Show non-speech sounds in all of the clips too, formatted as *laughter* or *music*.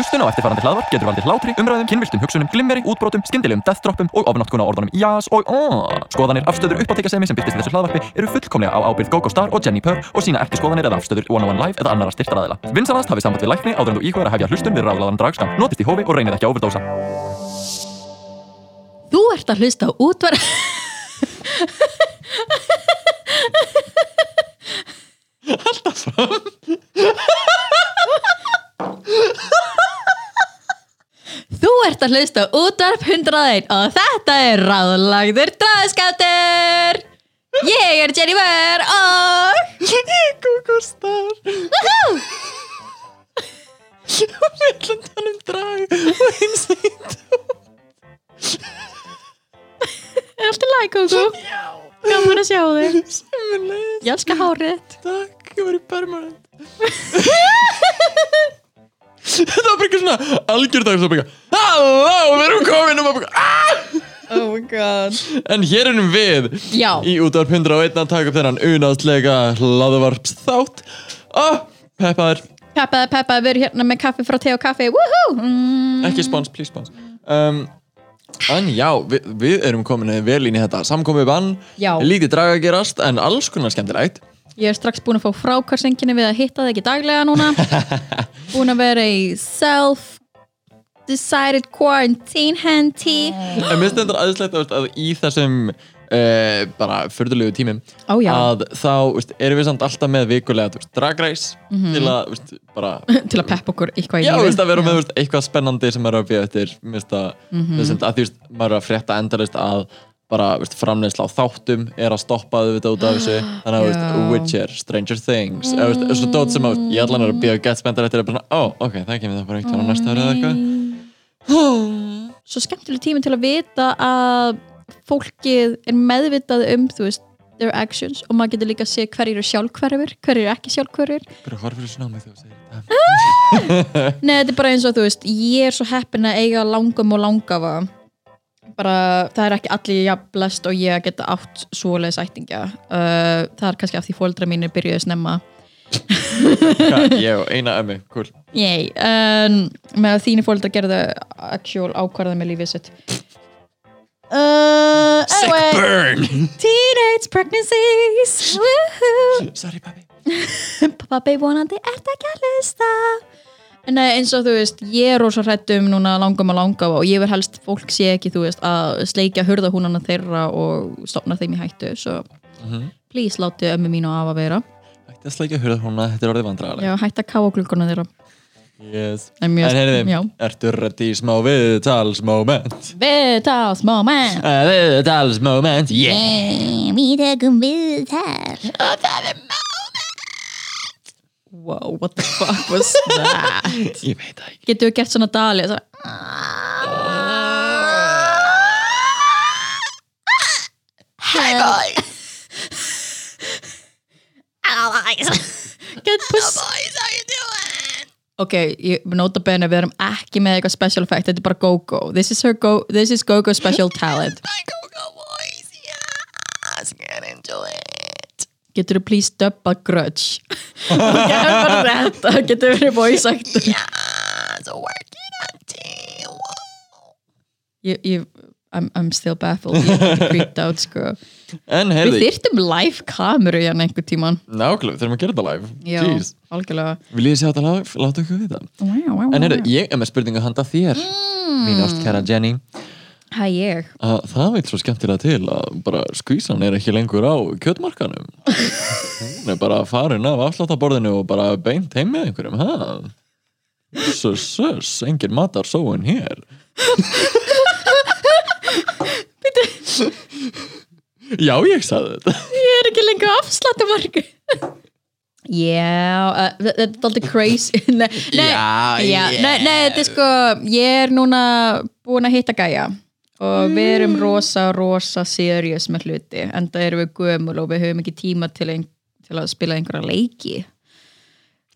Hlustun á eftirfarandi hlaðvarp getur valdið hlátri, umræðum, kynviltum hugsunum, glimmeri, útbrotum, skyndilegum deathdroppum og ofnáttkuna orðunum jás og aaaah. Skoðanir, afstöður, uppáttekasemi sem byrtist í þessu hlaðvarpi eru fullkomlega á ábyrgð GóGó Star og Jenni Purr og sína ekki skoðanir eða afstöður One on One Live eða annara styrtaraðila. Vinsanast hafið samband við lækni áður en þú íkvæður að hefja hlustun við ráðlaðan dragskam. Notist í hófi og reynið ekki að overdósa. Þú ert að hlusta á útvar *laughs* *laughs* Þú ert að hlusta útvarp 101 og þetta er ráðlagður draðskáttur Ég er Jenny Ware og *laughs* GóGó Star. Woohoo! Við ætlum að tala um drag og einsýnt. Er allt í læk, Kókó? Já. Gaman að sjá þig Sjöfumlega. Ég elska hárið Takk, ég var í permanent *laughs* Þetta var bara eitthvað svona algjördag svo bara Halló, við erum komin og maður bara "Ah!" Oh my god. En hér erum við Já, í útvarp 101 að taka upp þennan unáðslega hlaðvarps þátt og peppaður, peppaði, peppaði, við erum hérna með kaffi frá te og kaffi. Woohoo! Mm. ekki spons, please spons. Um, En já, við, við erum komin vel inn í þetta samkomið bann, Já. lítið draga að gerast en alls konar skemmtilegt. Ég er strax búin að fá frákvarsenginni við að hitta það ekki daglega núna *laughs* Búin að vera í self decided quarantine handy En mér þetta aðeinslegt að, að í þessum uh, bara förðulegu tímum Ó, já. að þá veist, erum við samt alltaf með vikulega veist, dragreis til að veist, bara *laughs* til að peppa okkur eitthvað í Já, veist, að vera með veist, eitthvað spennandi sem er að býja eftir mm -hmm. að því veist, maður er að frétta endalist að bara veist, framleiðsla á þáttum er að stoppa auðvitað út af þessu. *gasps* Þannig að veist. Witcher, Stranger Things eða veist, þessu dót sem að ég allan er að býja gett spenntar eftir að ó, ok, það kemur það bara eitthvað á næsta árið eða eitthvað. Svo skemmtileg tími til að vita að fólkið er meðvitað um þú veist, their actions og maður getur líka að sé hverjir eru sjálfhverfur hverjir eru ekki sjálfhverfur Bara horfir þessu námið þegar þú segir þetta? Nei, þetta er bara eins og þú veist ég er svo heppin að eiga langum og langafa bara, það er ekki allir jafn blest og ég að geta átt svoleiðis ættingja. Uh, það er kannski af því fóldra mínir byrjuðu snemma. Hvað, *laughs* Ég og eina ömmu, cool. En með að þínu fóldra gerðu actual ákvarða með lífið sitt. Uh, anyway, burn. teenage pregnancies. Sorry pabbi *laughs* Pappi vonandi ert ekki að hlusta Nei, eins og þú veist, ég er rosa hrætt um núna langum að langa og ég vil helst fólk sé ekki, þú veist, að sleikja hurðahúnana þeirra og stopna þeim í hættu svo please láti ömmu mín og afa vera. Ætti að slækja hurða húnna, þetta er orðið vandræðalega Já, hætt að káa klukkuna þeirra. Yes. En mjög- En heyrði, já. ertu ready? Í smá viðtalsmoment? Viðtals moment Uh, viðtalsmoment, yeah. Yeah, Við tökum viðtal. Og það er moment Wow, what the fuck was *laughs* that? Ég veit það ekki. Getur við gert svona dali svo, Hi boys Get puss boys, how you doing? Ok, ég nota bene við erum ekki með eitthvað special effect, þetta er bara go-go. This is her go, this is go-go special talent My go-go boys, yes. Get into it Getur þú please dubba grudge? Ok, bara þetta, getur verið voice actor. Yes, working on team Ég, ég, I'm, I'm still baffled, ég er creeped out sko. En Við þyrftum live kameru hérna einhver tíman nákvæmlega, þurfum að gera þetta live. Já, Jeez, algjörlega. Vil ég sjá þetta live? Láta okkur vita. Wow, wow, En heyrði, ég er með spurningu handa þér Mín ástkæra Jenny Hæ ég. Að það veit svo skemmtilega til að bara skvísan er ekki lengur á kjötmarkanum hún er bara farin af afsláttaborðinu og bara beint heim með einhverjum ha? sus, sus, engin matar sóun hér já, ég sagði þetta. Ég er ekki lengur afsláttumarku Já, uh, þetta er alltaf crazy. *laughs* Nei, nei, Já, nei, nei, þetta er sko Ég er núna búin að hitta gæja og við erum rosa, rosa serious með hluti en það erum við gömul og við höfum ekki tíma til, ein, til að spila einhverja leiki.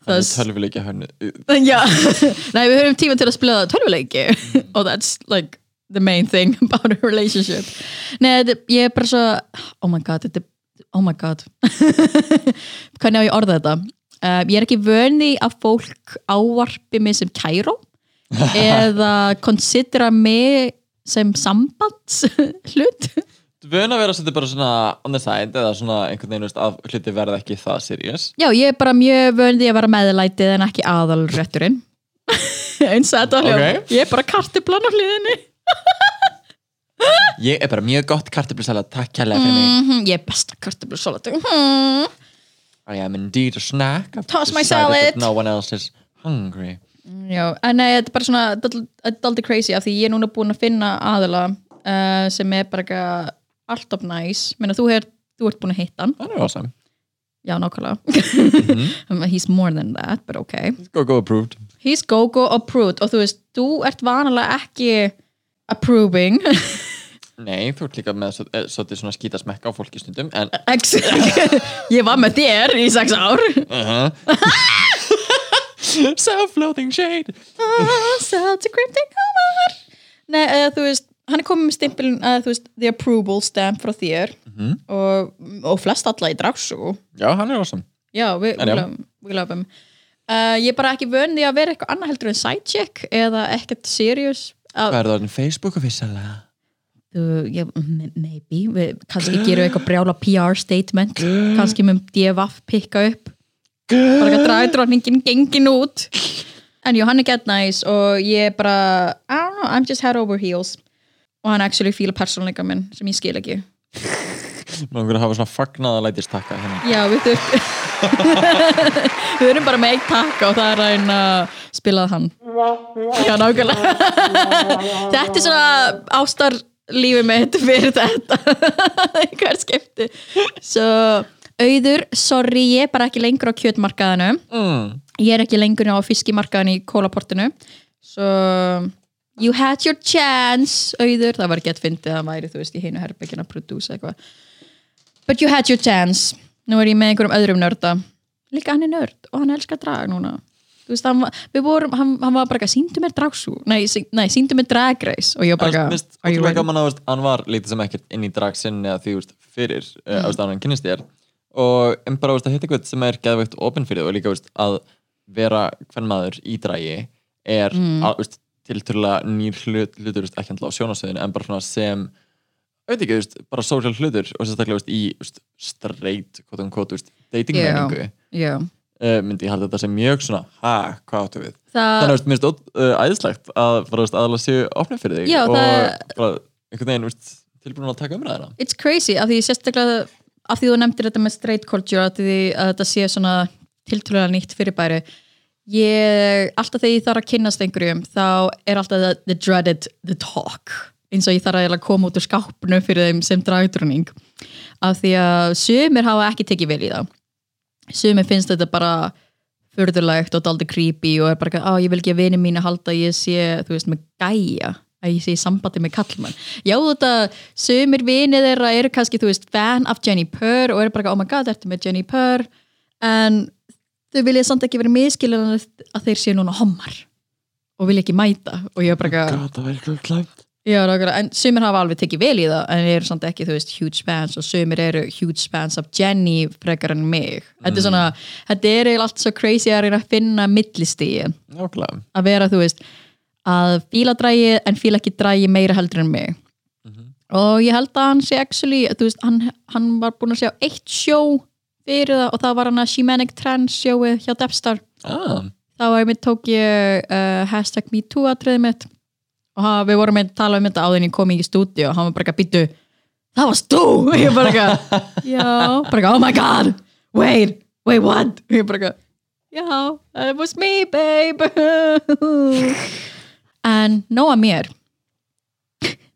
Það er tölvuleikja henni *laughs* Já, nei við höfum tíma til að spila tölvuleiki. Og that's like the main thing *laughs* about a relationship. Nei, þetta, ég er bara svo oh my god, þetta er oh my god. *laughs* Hvernig á ég orða þetta? Uh, ég er ekki vöni að fólk ávarpi mig sem kæró eða considera mig sem sambands hlut Þú vöna vera svolítið bara svona on the side eða svona einhvern veginn að hluti verða ekki það serious. Já, ég er bara mjög vöndi að vera meðlætið en ekki aðalrétturinn. *laughs* Eins og þetta var Ok. Ég er bara kartiplan á hliðinni. *laughs* Ég er bara mjög gott kartöflusalat, takk kærlega fyrir mig. Mm Ég er besta kartiplusalat mm. I am indeed a snack. Toss my salad. No one else is hungry Já, en nei, þetta er bara svona dál- dálítið crazy af því ég er núna búin að finna aðila uh, sem er bara eitthvað alltaf næs Meina, þú, er, þú ert búin að hitta hann. Það er awesome. Já, nákvæmlega. *laughs* He's more than that, but okay. Go go approved. He's go-go approved. Og þú veist, þú ert vanalega ekki approving. Nei, þú ert líka með eh, svolítið svona skítasmekka á fólki stundum En *laughs* Ég var með þér í sex ár *laughs* Self-loathing shade. Such a cryptic humor Nei, uh, þú veist, hann er komið með stimpilin að þú veist, the approval stamp frá þér. Og, og flest alla í dragsú Já, hann er awesome. Já, við En já. him. Uh, Ég er bara ekki vön því að vera eitthvað annað heldur en sidecheck eða ekkert serious. Hvað að, er það orðin Facebook officialega? uh, yeah, m- maybe, við kannski gerum við eitthvað brjála PR statement. *gasps* Kannski með DFF pikka upp bara ekki að dragdróningin gengin út. En jú, hann er get nice og ég bara, I don't know, I'm just head over heels. Og hann actually fíla persónleika minn sem ég skil ekki. Má einhver að hafa svona fagnaða lætist takka hérna? Já, við *laughs* Við erum bara með eitt takka og það er að reyna að spila hann. Já, nákvæmlega. *laughs* Þetta er svona ástarlífi mitt fyrir þetta. *laughs* Hver skipti. Svo, auður, sorry, ég er bara ekki lengur á kjötmarkaðinu. Mm. Ég er ekki lengur á fiskimarkaðinu í kólaportinu Svo You had your chance, auður. Það var ekki að fyndið að væri, þú veist, í hinu herbyggin að prodúsa eitthvað. But you had your chance. Nú er ég með einhverjum öðrum nörda. Líka hann er nörd og hann elskar drag núna. Veist, hann, vorum, hann, hann var bara eitthvað, síndu mér dragsú Nei, nei síndu mér drag race. Og ég var bara er gaman að hann var lítið sem ekkert inn í dragsinni að því fyrir Mm. uh, mm. hann kynnist þér og en bara veist, að hitta eitthvað sem er geðveikt opinn fyrir þig og líka veist, að vera hvern maður í dragi er Mm. að, veist, tilturlega nýr hlut, hlutur veist, ekki handla á sjónasöðinu en bara sem veit ekki, bara social hlutur og sérstaklega í straight quote unquote, veist, dating Já. menningu Já, uh, myndi ég halda þetta sem mjög svona ha, hvað áttu við? það Þannig að mér finnst uh, æðislegt að aðalega séu opnið fyrir þig Já, og það- bara einhvern veginn tilbúin að taka umræðina It's crazy, af því sérstaklega af því þú nefndir þetta með straight culture af því að þetta sé svona tiltrúlega nýtt fyrirbæri ég, alltaf þegar ég þarf að kynnast einhverjum þá er alltaf the, the dreaded the talk, eins og ég þarf að koma út úr skápnu fyrir þeim sem dragdröning af því að sumir hafa ekki tekið vel í það sumir finnst þetta bara furðulegt og daldi creepy og er bara, að ég vil ekki að vini mín að halda ég sé, þú veist, með gæja að ég sé sambandi með kallmann já þetta, sumir vinið þeirra eru kannski, þú veist, fan af Jenny Purr og eru bara, oh my god, ertu með Jenny Purr? En þau vilja samt ekki verið miskilin að þeir séu núna hommar og vilja ekki mæta. Og ég er bara, God, það verður klæmt. Já, en sumir hafa alveg tekið vel í það en eru samt ekki, þú veist, huge fans og sumir eru huge fans af Jenny frekar en mig. Þetta er svona, þetta er eiginlega allt svo crazy að reyna að finna Nákvæmlega. Að vera, þú veist að fíla drægi en fíla ekki drægi meira heldur en mig. Og ég held að hann sé actually, þú veist, hann, hann var búinn að sjá eitt sjó fyrir það og það var hann að Shemanic Trans sjóið hjá Depstar. Ah, þá tók ég uh, hashtag MeToo atriði mitt. Og hann, við vorum með að tala um þetta áður en ég kom í stúdíu og hann var bara ekki að byttu það varst þú? *laughs* Og ég bara ekki já, bara ekki, oh my god wait, wait what? Og ég bara ekki, já, that was me babe *laughs* en nóa mér.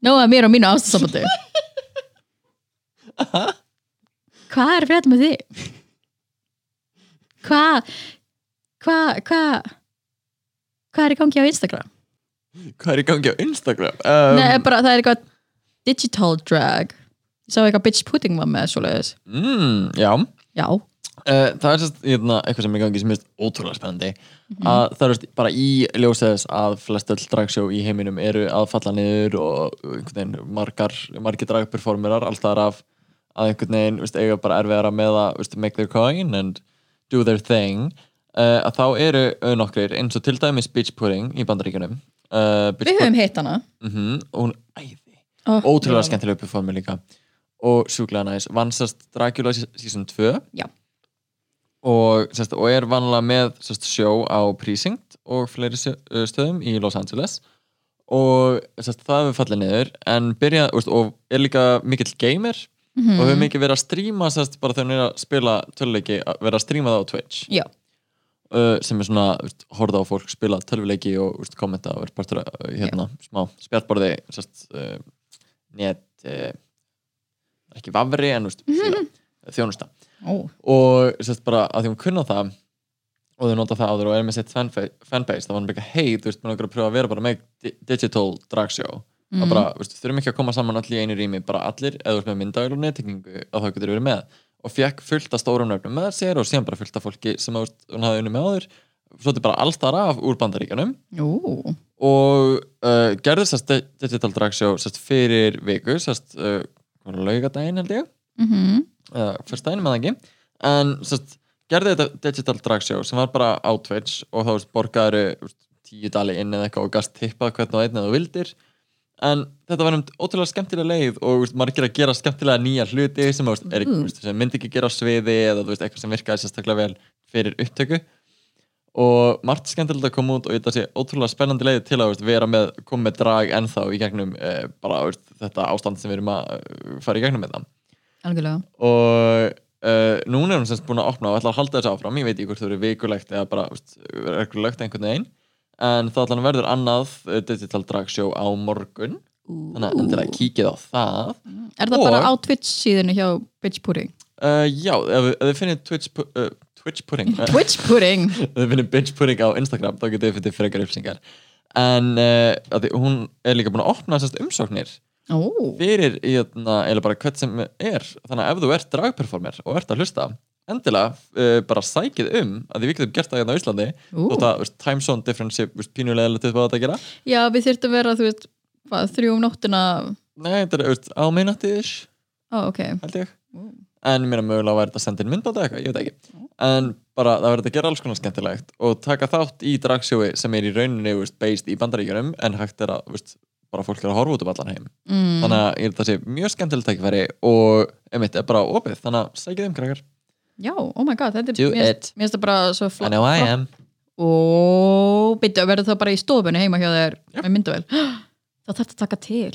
Nóa mér og mínu ástasambandi hvað er þetta með þig? hvað hvað, hvað hvað er í gangi á Instagram? Hvað er í gangi á Instagram? Um, Nei, bara það er eitthvað digital drag. Ég sá eitthvað bitch pudding var með svoleiðis. Mm, Já. Já, Uh, það er sérst, hérna, eitthvað sem er í gangi sem er ótrúlega spennandi að það er bara í ljósæðis að flest öll dragsjó í heiminum eru að falla niður og veginn margar, margir dragperformerar alltaf af að einhvern veginn veist, eiga bara erfiðara með að veist, make their coin and do their thing. Uh, að þá eru uh, nokkrir eins og til dæmis Bitch Pudding í bandaríkjunum. Uh, Við höfum hitt hana. Mm og hún æði. Oh, ótrúlega skemmtilega uppiformi líka. Og sjúklega næs. Vann sérst Dracula season 2 Já. Og, sérst, og er vanlega með sérst, sjó á Precinct og fleiri stöðum í Los Angeles. Og sérst, það hefur fallið niður en byrja, úst, og er líka mikill gamer. Mhm. og hefur mikið verið að stríma bara þegar hann er að spila töluleiki að vera að stríma það á Twitch. Já, uh, sem er svona, horfða á fólk spila tölvuleiki og úst, kommenta og er uh, hérna, smá spjallborði sérst, uh, net uh, ekki vafri en úst, síða, *laughs* þjónusta ó, og sérst bara að því hún kunna það og þau nota það áður og er með sitt fanbase þá var hann bara hei, þú veist, maður að pröfa að vera bara með di digital dragshow Mhm. og bara, þú veist, þurfum ekki að koma saman allir í einu rými bara allir, eða þú veist með myndavæl og nettekningu að þá getur verið með. Og fekk fullt af stórum nöfnum með sér og síðan bara fullt af fólki sem að, hún hafði unni með áður. Svo þetta bara alls þar af úr bandaríkjanum ó. Og uh, gerði sérst di- digital dragshow sérst fyrir viku sérst, uh, laugadaginn held ég mhm, eða fyrstæðin með það ekki. En sérst, gerði þetta digital dragshow sem var bara á Twitch og þá borgaður tíu dali inn eða eitthvað og gast tippað hvern og einn eða þú vildir. En þetta var um ótrúlega skemmtilega leið og veist, margir að gera skemmtilega nýja hluti sem, veist, er, Mm. veist, sem myndi ekki gera sviði eða veist, eitthvað sem virkaði sérstaklega vel fyrir upptöku. Og margt skemmtilegt að koma út og þetta sé ótrúlega spennandi leið til að veist, vera með, koma með drag ennþá í gegnum eh, bara veist, þetta ástand sem við erum að eh, fara í gegnum með það algjörlega. Og uh, núna er hún semst búin að opna og ætla að halda þessu áfram, ég veit ekki hvort það eru vikulegt eða bara veist, reglulegt einhvern veginn. En það ætla að verður annað uh, digital drag show á morgun. Þannig að endilega kíkið á það. Er það bara Og- á Twitch síðinu hjá Bitch Pudding? uh, já, ef, ef þið finnir Twitch, pu- uh, *laughs* Twitch pudding. Ef Twitch Pudding? þið finnir bitch pudding á Instagram þá getið þið finnir frekar upplýsingar. En uh, að því, hún er líka búin að opna sérst umsóknir Ó, fyrir í hérna, eða bara hvert sem er. Þannig að ef þú ert dragperformer og ert að hlusta endilega uh, bara sækið um að því við getum gert það hérna á Íslandi. Ú. þótt að time zone difference veist, pínulega lítið hvað þetta að gera. Já, við þyrftum vera, þú veist, hvað, þrjú um nóttina. Nei, þetta er á minnati-ish Ó, ok. held ég. Ú. en mér er mögulega að væri þetta að senda inn myndbáta eitthvað, ég veit ekki. En bara það verður að gera alls konar skemmtilegt og taka þátt í dragsjói sem er í rauninni veist, based í bandaríkjunum en hægt er að veist, bara fólk er að horfa út um allan heim. Mm. þannig að ég held að það sé mjög skemmtilegt tækifæri og einmitt er bara opið. Þannig að sækið um krakkar. Já, oh my god, þetta er finnst það bara svo I flott know I am. Ó, byrju, verður það bara í stofunni heima hjá þér? Já. með myndavel *gasps* Það þarf að taka til.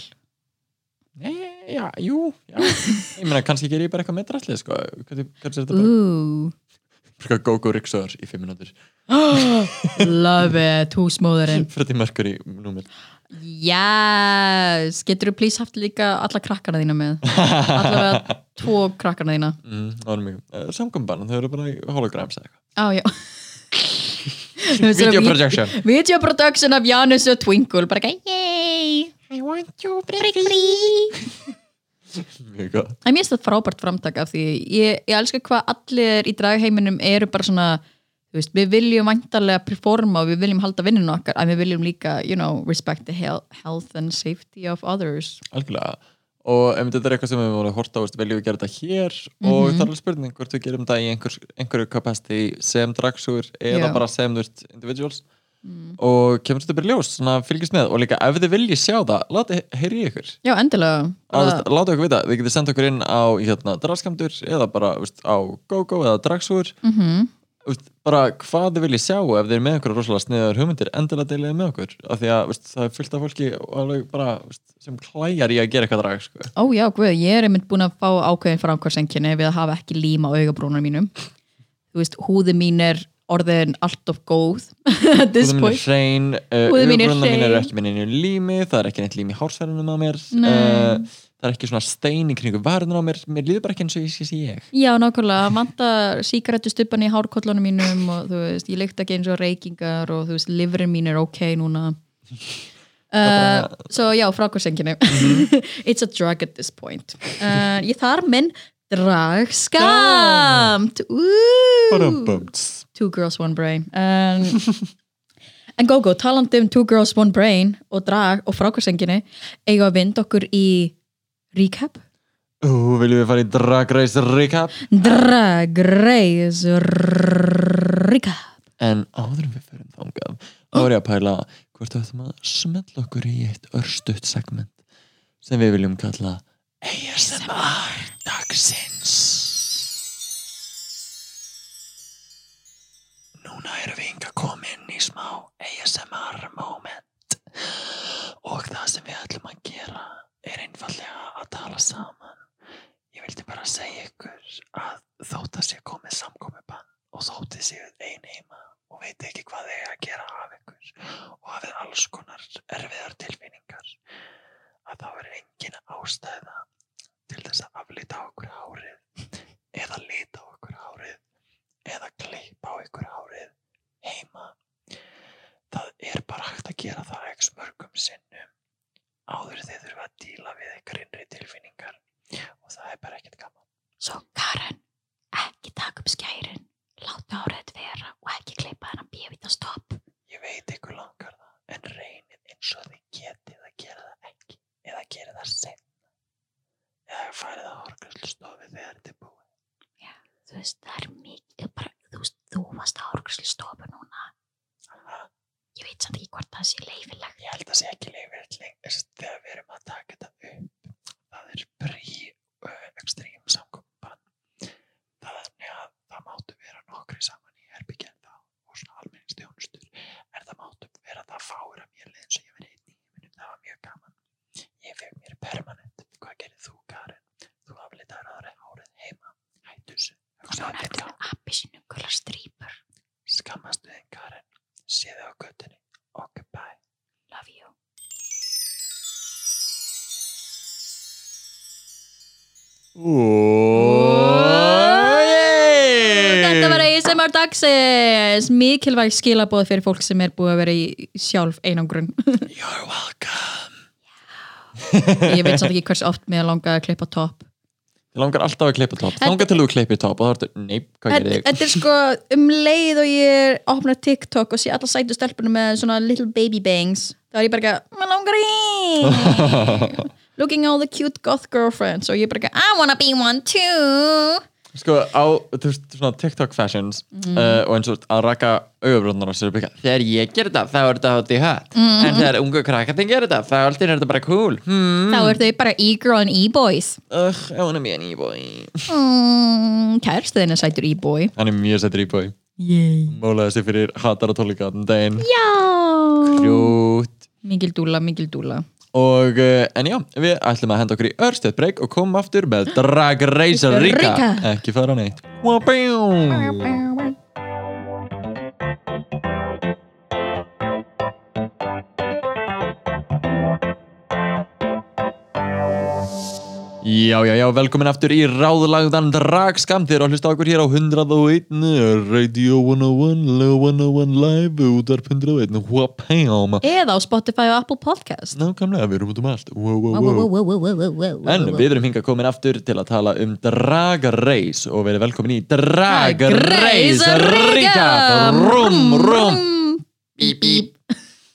Nei, já, jú já. ég meina kannski gerir ég bara eitthvað með drastlið sko. hvernig er þetta bara? Gogo Rixor í fimm minútur *gasps* love it, húsmóðurinn Freddy Mercury númer Yes, getur þú please haft líka alla krakkana þína með? Allavega *laughs* tvo krakkana þína. Mm, mjög uh, samkombann, þau eru bara í holograms eða eitthvað. Á, já. *laughs* Video projection. Video production af Janus og Twinkle. Bara ekki, yay. I want you *laughs* mjög gott. En mér finnst þetta frábært framtak af því ég, ég elska hvað allir í dragheiminum eru bara svona veist, við viljum væntarlega performa og við viljum halda vinninu okkar en við viljum líka, you know, respect the health, and safety of others. Algjörlega. Og ef þetta er eitthvað sem við vorum að horta á viljum við gera þetta hér? Og það er alveg spurning hvort við gerum þetta í einhver, einhverju capacity sem dragsúr eða Já. bara sem veist, individuals. Og kemur þetta bara ljós, svona fylgist með. Og líka ef þið viljið sjá það, láti heyri ykkur. Já, endilega. Veist, láta okkur vita, þið getið senda okkur inn á hérna, dragskamdur eða bara veist, á GoGo eða dragsúr. Mhm. veist, bara hvað þið viljið sjá ef þið er með okkur rosalega sniðar hugmyndir endilega deiliði með okkur af því að veist, það er fullt af fólki bara, veist, sem klæjar í að gera eitthvað drag sko. Ó já, guð, ég er einmitt búin að fá ákveðin framkvæmsenginni við að hafa ekki lím á augabrúnum mínum veist, húði mín er orðin allt of góð *laughs* this Húðin mín er hrein, uh, Húðin mín er ekki með neinu lími, það er ekki neitt lím í hálsverðunum á mér uh, það er ekki svona stein í kringu varðunum á mér mér líður bara ekki eins og ég sé sé ég. Já, nákvæmlega, vantar síkaretu stubban í hárkollunum mínum og þú veist, ég lykt ekki eins og reykingar og þú veist, liverin mín er ok núna. *laughs* Uh, Svo já, frákvæmsenginni *laughs* It's a drug at this point. Uh, Ég þar minn dragskamt Badum-bums. Two girls, one brain. Um, En *laughs* GóGó, talandi um Two girls, one brain og drag og frákvæmsenginni eiga að vinda okkur í recap? Ú, viljum við fara í Drag Race Recap? Drag Race Recap. En áður en við förum þangað þá er ég að pæla hvort við ættum að smetla okkur í eitt örstutt segment sem við viljum kalla ASMR dagsins tala saman Ég vildi bara segja ykkur að þótt að sé komið samkomiðbann og þótt þið séuð ein heima og veit ekki hvað þið er að gera af ykkur og hafið alls konar erfiðar tilfinningar að þá er engin ástæða til þess að aflita á okkur hárið eða lita á okkur hárið eða klippa á ykkur hárið heima. Það er bara hægt að gera það ekki mörgum sinnum áður þið þurfa að díla við ykkar innri tilfinningar. Og það er bara ekkert gaman. Svo Karen, ekki taka upp skærin láta árið vera og ekki klippa hennan bjöfita stopp. Ég veit ykkur langar það, en reynið eins og þið getið að gera það ekki eða gera það senna eða farið að horgræslustofi þegar er búið. þú veist, það er mikið bara, þú veist, þú varst á árgræslu stofu núna. Aha, ég veit samt ekki hvort það sé leifilegt ég held að sé ekki leifir lengur þegar við erum að taka þetta upp. Það er uh, ekstrím samkomban. Þannig að það máttu vera nokkri saman í herbyggja þá og svona almenningstjónustur. En það máttu vera það fáir að mér leið eins og ég verið í heiminum. Það var mjög gaman. Ég fekk mér permanent. Hvað Þetta var ASMR dagsins mikilvæg skilabóð fyrir fólk sem er búið að vera í sjálf einangrun You're welcome. ég veit samt ekki hversu oft mér langaði að klippa topp Þið langar alltaf að klippa topp. Langar til þú klippir topp og þá ertu, neip, hvað gerir þig? Þetta er sko um leið og ég opna TikTok og sé alla sætu stelpunum með svona little baby bangs þá er ég bara ekki, maður langar í *laughs* looking all the cute goth girlfriends. Og ég bara ekki, I wanna be one too. Sko á, þú veist, svona TikTok fashions Mhm. uh, og eins og að raka augabröndar á sér og byggja þegar ég ger þetta, þá er þetta hátt í hatt Mhm. en þegar ungu krakkatinn ger þetta, þá er þetta bara cool. Hmm. þá er þau bara e-girl and e-boys. Ugh, I wanna be an e-boy. Mm, kærstuðin er sætur e-boy. Hann er mjög sættur e-boy. Yay. Mólaði sig fyrir hattar og tónleika um daginn. Krút mikil dúla, mikil dúla Og, uh, en já, við ætlum að henda okkur í örstuð breyk og komum aftur með Drag Race Rika. Ekki fara neitt Já, já, já, velkomin aftur í ráðlagðan dragskam Þið eru að hlusta á okkur hér á 101 Radio 101, Leo 101 Live Útvarp 101, wapam eða á Spotify og Apple Podcast. Nákvæmlega, við erum út um allt. Wow, wow, wow, En við erum hingað komin aftur til að tala um Drag Race og verið velkomin í Drag Drag Race Race Rika Rika. Rum, rum. Bíp, bíp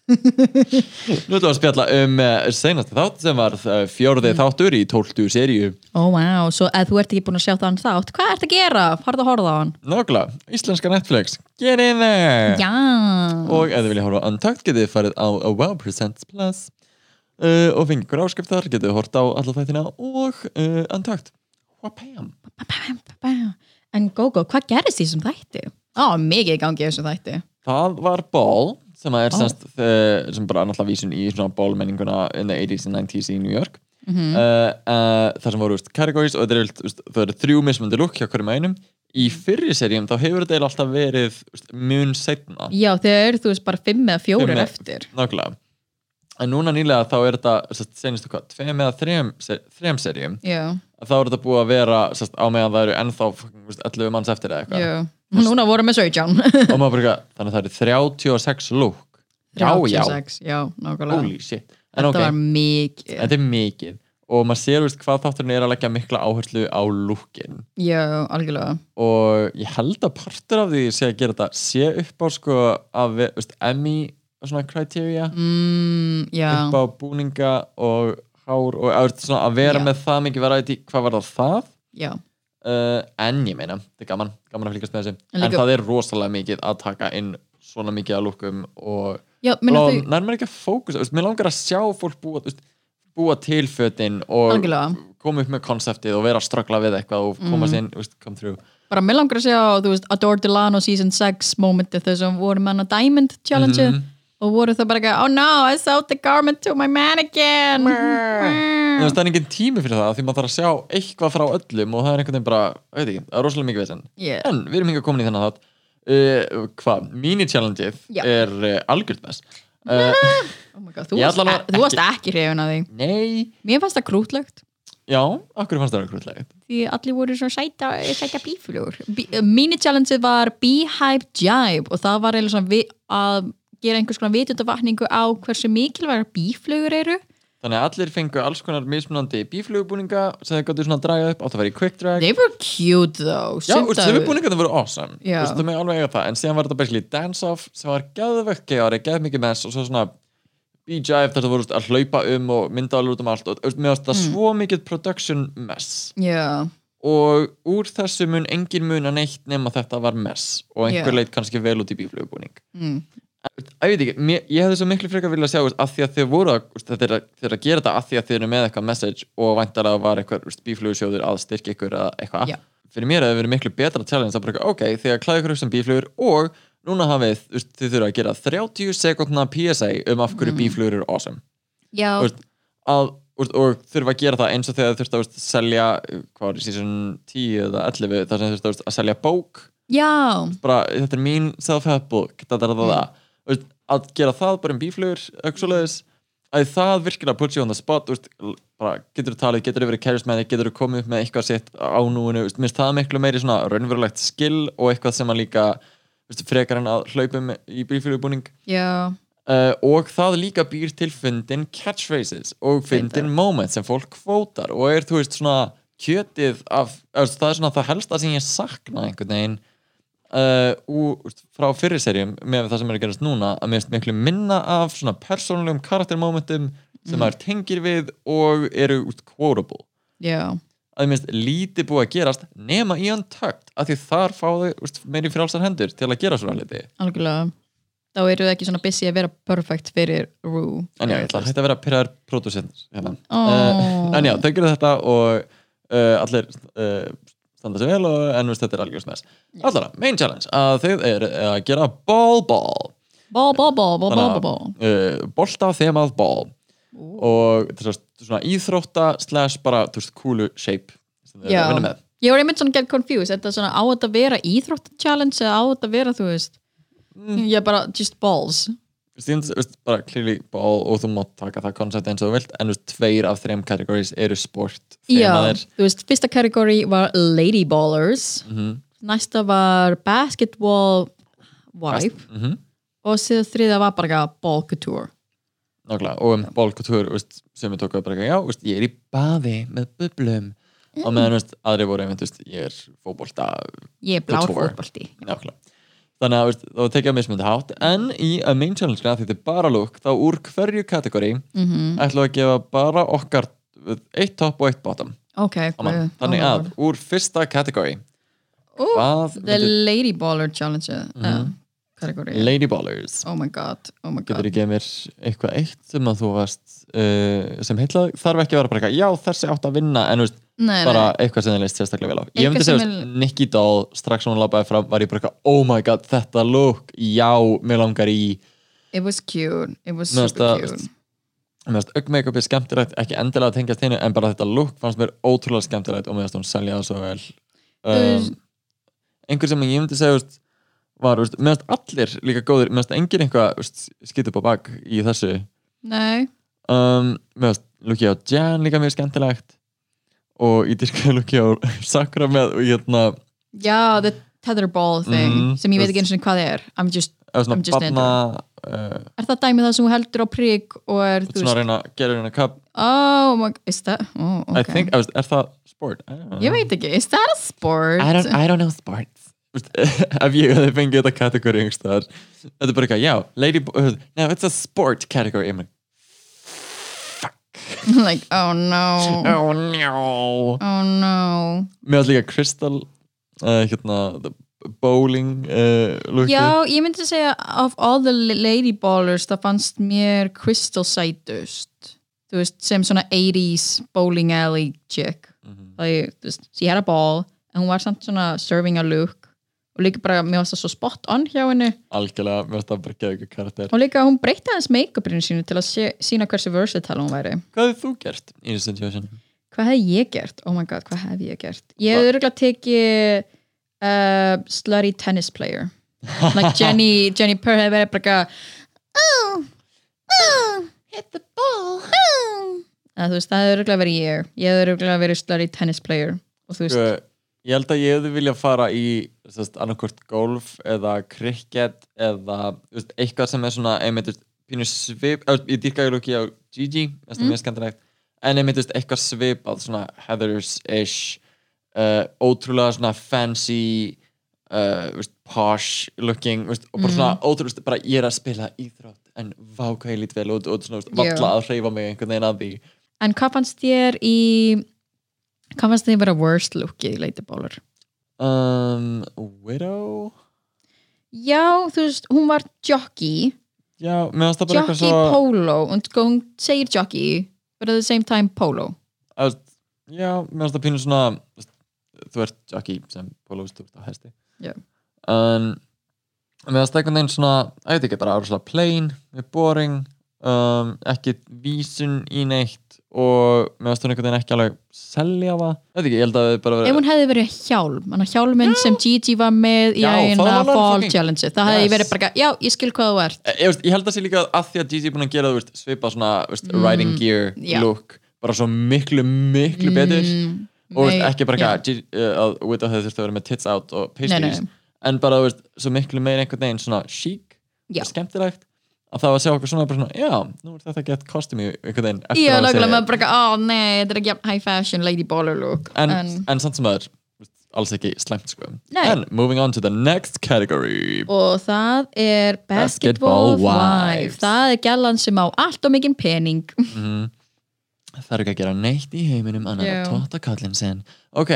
Nú ætlum við að spjalla um uh, seinasti þátt sem var uh, fjórði þáttur í tóltu seríu. Ó, wow, svo ef þú ert ekki búin að sjá þann þátt. Hvað ert að gera? Farðu að horfa á hann. Nákvæmlega, íslenska Netflix. Get in there! Já. Og ef þið vilja horfa á Untucked getið þið farið á a Wow Presents Plus. Uh, og fengið ykkur áskrift þar getið þið horta á alla þættina og Untucked. Wapam En Gogo, hvað gerist í þessum þætti? Á, mikið gangi þessum þætti. Það var Ball sem er Ó. semst uh, sem bara náttúrulega vísun í svona ballmenninguna in the 80s and 90s í New York. Mhm. uh, uh, þar sem voru veist, categories og það eru þrjú mismöndi lukk hjá hverjum einum. Í fyrri seríum þá hefur þetta alltaf verið veist, mun setna Já, þegar eru þú veist bara fimm eða fjórir Fimm eftir. nákvæmlega. En núna nýlega þá er þetta sest, senastu hvað, tveim eða þrejum, se- þrejum seríum. Já, þá er þetta búið að vera sest, á meðan það eru ennþá fucking, veist, 11 manns eftir eða eitthvað Núna vorum við 17 og maður bara, eitthvað, þannig að það eru 36 lúk. Já, já, 36, já, nákvæmlega. Holy shit. En Þetta ok, var mikið. Þetta er mikið. Og maður sér veist, hvað þátturinn er að leggja mikla áherslu á lúkin. Já, algjörlega. Og ég held að partur af því sé að gera þetta sé upp á sko að við, veist, Emmy svona criteria. Mm, Já, upp á búninga og hár og að, svona, að vera Já. með það mikið variety. Hvað var það það? Já uh, en ég meina, þetta er gaman gaman að fylgjast með þessu, En en, það er rosalega mikið að taka inn svona mikið að lúkum og nærmar ekki að fókusa, mér langar að sjá fólk búa, veist, búa til fötin og Algjörlega. koma upp með konseptið og vera að ströggla við eitthvað og komast Mhm. inn, veist, come through bara mér langar að þú veist, Adore Delano season 6 momentið þessum voru með hana Diamond challenge Mhm. Og voru það bara ekki, oh no, I sold the garment to my mannequin Þú veist, það er engin tími fyrir það því maður þarf að sjá eitthvað frá öllum og það er einhvern veginn bara, veit ekki, það er rosalega mikið veginn Yeah. en við erum hingað komin í þennan þátt. Uh, hvað, mini-challengeið Já. er uh, algjört mess. Uh, oh my God, þú, varst, ekki, þú varst ekki hrifin að því. Nei, mér fannst það krútlegt. Já, okkur fannst það krútlegt? Því allir voru svona sæta, sæta bíflugur. Bí, mini challengeið var Beehive Jibe og það var eiginlega svona vi, að gera einhvers konar vitundavakningu á hversu mikilvægar bíflugur eru. Þannig að allir fengu alls konar mismunandi bíflugubúninga sem þeir gáttu svona að draga upp. Átt að vera í quick drag they were cute though. Já, af- þau búningarnir voru awesome. Já. Þú veist, það með alveg eiga það. En síðan var þetta basically dance-off sem var geðvökk geðari, geð mikið mess og svo svona B-jive þar það voru að hlaupa um og mynda alveg út um allt. Og mér Mm. það svo mikið production mess. Já, og úr þessu mun engin mun að neitt nema þetta var mess. Og einhver Já. leit kannski vel út í bíflugubúning mm. Ég veit ekki, mér, ég hefði svo miklu frekar vilja sjá að því að þið voru að, veist, þetta er að, er að gera þetta að því að þið eru með eitthvað message og væntalega var eitthvað bíflugusjóður að styrkja ykkur eða eitthvað. Já. fyrir mér hefði verið miklu betra challenge að bara ok, þið að klæða ykkur upp sem bíflugur og núna hafið, þið þurfa að gera 30 sekundna PSA um af hverju bíflugur eru awesome. Veist, að, og, og þurfa að gera það eins og þegar þið þurft að selja hvað var í season 10 eða 11 þar sem þið þurft að, selja bók. Já, bara, þetta er mín self-help book þetta er það Veist, að gera það bara um bíflugur eitthvað svoleiðis. Að það virkilega puts you on the spot veist, bara, getur þú talið, getur þú verið charismatic getur þú komið upp með eitthvað sitt á núinu veist, minnst það miklu meiri svona raunverulegt skill og eitthvað sem að líka veist, frekar en að hlaupum í bíflugubúning já. Uh, og það líka býr til fyndin catchphrases og fyndin moments sem fólk kvótar og er þú veist svona kjötið af, það er svona það helsta sem ég sakna einhvern veginn uh, úr, frá fyrri serjum með það sem er að gerast núna að mér finnst miklu minna af svona persónulegum karaktermomentum sem maður tengir við og eru úst, quotable. Já, að mér finnst lítið búið að gerast nema í Untucked af því þar fá þau meiri frjálsar hendur til að gera svona hluti. Algjörlega. Þá eru þau ekki svona busy að vera perfect fyrir Rue. En já, ég ætla að hætta að vera pyrraður pródusent hérna. Ó. uh, En já, þau gerðu þetta og uh, allir uh, standa sér vel og en veist, þetta er algjörst með Allara, main challenge að þið er að gera ball ball. Ball, ball, ball, ball, ball, ball, ball. uh, bolta þemað ball. Og þetta er svona íþrótta slash bara, þú veist, kúlu shape sem þið Já, að vinna með. Ég var einmitt svona get confused Þetta er svona á þetta að vera íþrótt challenge eða á þetta að vera, þú veist Mm. Ég bara, just balls bara clearly ball og þú mátt taka það koncept eins og þú vilt en veist, tveir af þreim categories eru sport Já, þemaðir. þú veist, fyrsta kategóri var Lady Ballers Mhm. Næsta var Basketball Wife Mhm. og síðan þriða var bara eitthvað Ball Couture Nákvæmlega, og um bólkultúr veist, sem við tókum bara já, veist, ég er í baði með bublum og meðan aðri voru einmitt, veist, ég er fótbolta Ég er blár Couture. Þannig að þá tekja mismundi hátt en í a main challenge því þetta er bara lúk þá úr hverju kategóri mm -hmm. ætlum við að gefa bara okkar eitt top og eitt bottom Ok, Saman. guð, þannig oh að Lord. úr fyrsta kategóri hvað The myndir- Lady Baller Challenge mm kategóri Lady Ballers Oh my god, oh my getur god þú gefið mér eitthvað eitt sem að þú varst uh, sem heitla þarf ekki að vera bara eitthvað já þessi átt að vinna en veist Nei, bara nei, eitthvað sem þið leist sérstaklega vel á. Ég Eitthvað myndi sem segja, er- er... Nicky Doll strax sem hún labbaði fram var ég bara eitthvað, oh my god, þetta look já, mér langar í. It was cute. It was Mér super það- cute. Mér finnst augmeikup er skemmtilegt, ekki endilega að tengjast henni en bara þetta look fannst mér ótrúlega skemmtilegt og mér finnst hún selja það svo vel. Um, einhver sem ég myndi segja var, mér finnst allir líka góðir, mér finnst engin eitthvað skipt upp á bak í þessu. Nei, um, mér finnst lukki á Jan líka mjög skemmtilegt og ég dyrka *laughs* lukki á Sakura með og hérna já, the tetherball thing Mhm, sem ég veit ekki eins og hvað það er. I'm just, I'm just barna uh, er það dæmið það sem þú heldur á prigg og er, þú veist reyna Oh my, is that, oh, I ok think, er, er það sport? I. Ég veit ekki, is that a sport? I don't, I don't know sports. *laughs* Ef ég hefði fengið þetta kategóri þetta er bara eitthvað, já Lady, uh, no, it's a sport category. Like, fuck like, oh no. Oh no. Oh no. Mér var líka Crystal uh, hérna, bowling uh, Já, ég myndi segja of all the lady ballers það fannst mér Crystal sætust. Þú veist, sem svona 80s bowling alley chick. Mhm. það er, þú veist, she had a ball en hún var samt svona serving a look og líka bara, mér varst það svo spot on hjá henni algjörlega, mér finnst það bara geða ykkur karakter og líka hún breytti hans make-upinu sínu til að sé, sína hversu versatile hún væri Hvað hefði þú gert í þessu situation? hvað hef ég gert? oh my god, hvað hef ég gert? ég hef örgulega tekið uh, slutty tennis player like Jenny, Jenny Purr hefur verið bara oh, oh, hit the ball oh. Það hefur örgulega verið ég ég hefur örgulega verið slutty tennis player og þú veist, Ég held að ég hefði vilja fara í annarkvort golf eða cricket eða veist, eitthvað sem er svona einmitt, pínu svip eða, ég dýrkaði lúki á Gigi er skemmtilegt en einmitt eitthvað svipað svona Heathers-ish uh, ótrúlega svona fancy uh, veist, posh looking veist, og bara svona ótrúlega þú veist, bara ég er að spila íþrótt en vá hvað ég lít vel út og svona, valla að hreyfa mig einhvern veginn að því. En hvað fannst þér í hvað fannst þér vera worst lookið í Baller? um, Widow? Já, þú veist, hún var jockey. Já, mér finnst það bara eitthvað jockey svo polo sko, hún segir jockey but at the same time polo. Veist, Já, mér finnst það pínu svona þú veist, Þú ert jockey sem pólóvist út á hesti. Já. En mér finnst það einhvern veginn svona ég veit ekki, bara áruslega plain boring um, ekki vísun í neitt og mér finnst hún einhvern veginn ekki alveg selja það Veit ekki, ég held að við bara ef hún hefði verið hjálm hann hjálminn sem Gigi var með í Já, það eina var alveg fall fucking- challenge það hefði Yes. verið bara, já, ég skil hvað þú ert ég, veist, ég held að sé líka að því að Gigi er búin að gera þú veist, svipa svona veist, riding gear Mm, já. look bara svo miklu, miklu betur Mm, og veist, nei, ekki bara já. eitthvað Gigi- uh, að Widow hefði þurft að vera með tits out og Nei, nei, pastries en bara þú veist, svo miklu meir einhvern veginn svona chic, Já. skemmtilegt að það var að sjá okkur svona, svona já, nú er þetta gett kostumi einhvern veginn eftir já, að nákvæmlega, segja. bara, ó nei, þetta er ekki high fashion lady baller look en, en, en samt sem það er veist, alls ekki slæmt sko Nei. en moving on to the next category og það er Basketball basketball wife wives. það er gælan sem á allt og mikinn pening það er ekki að gera neitt í heiminum annar að tóta kallinn sinn ok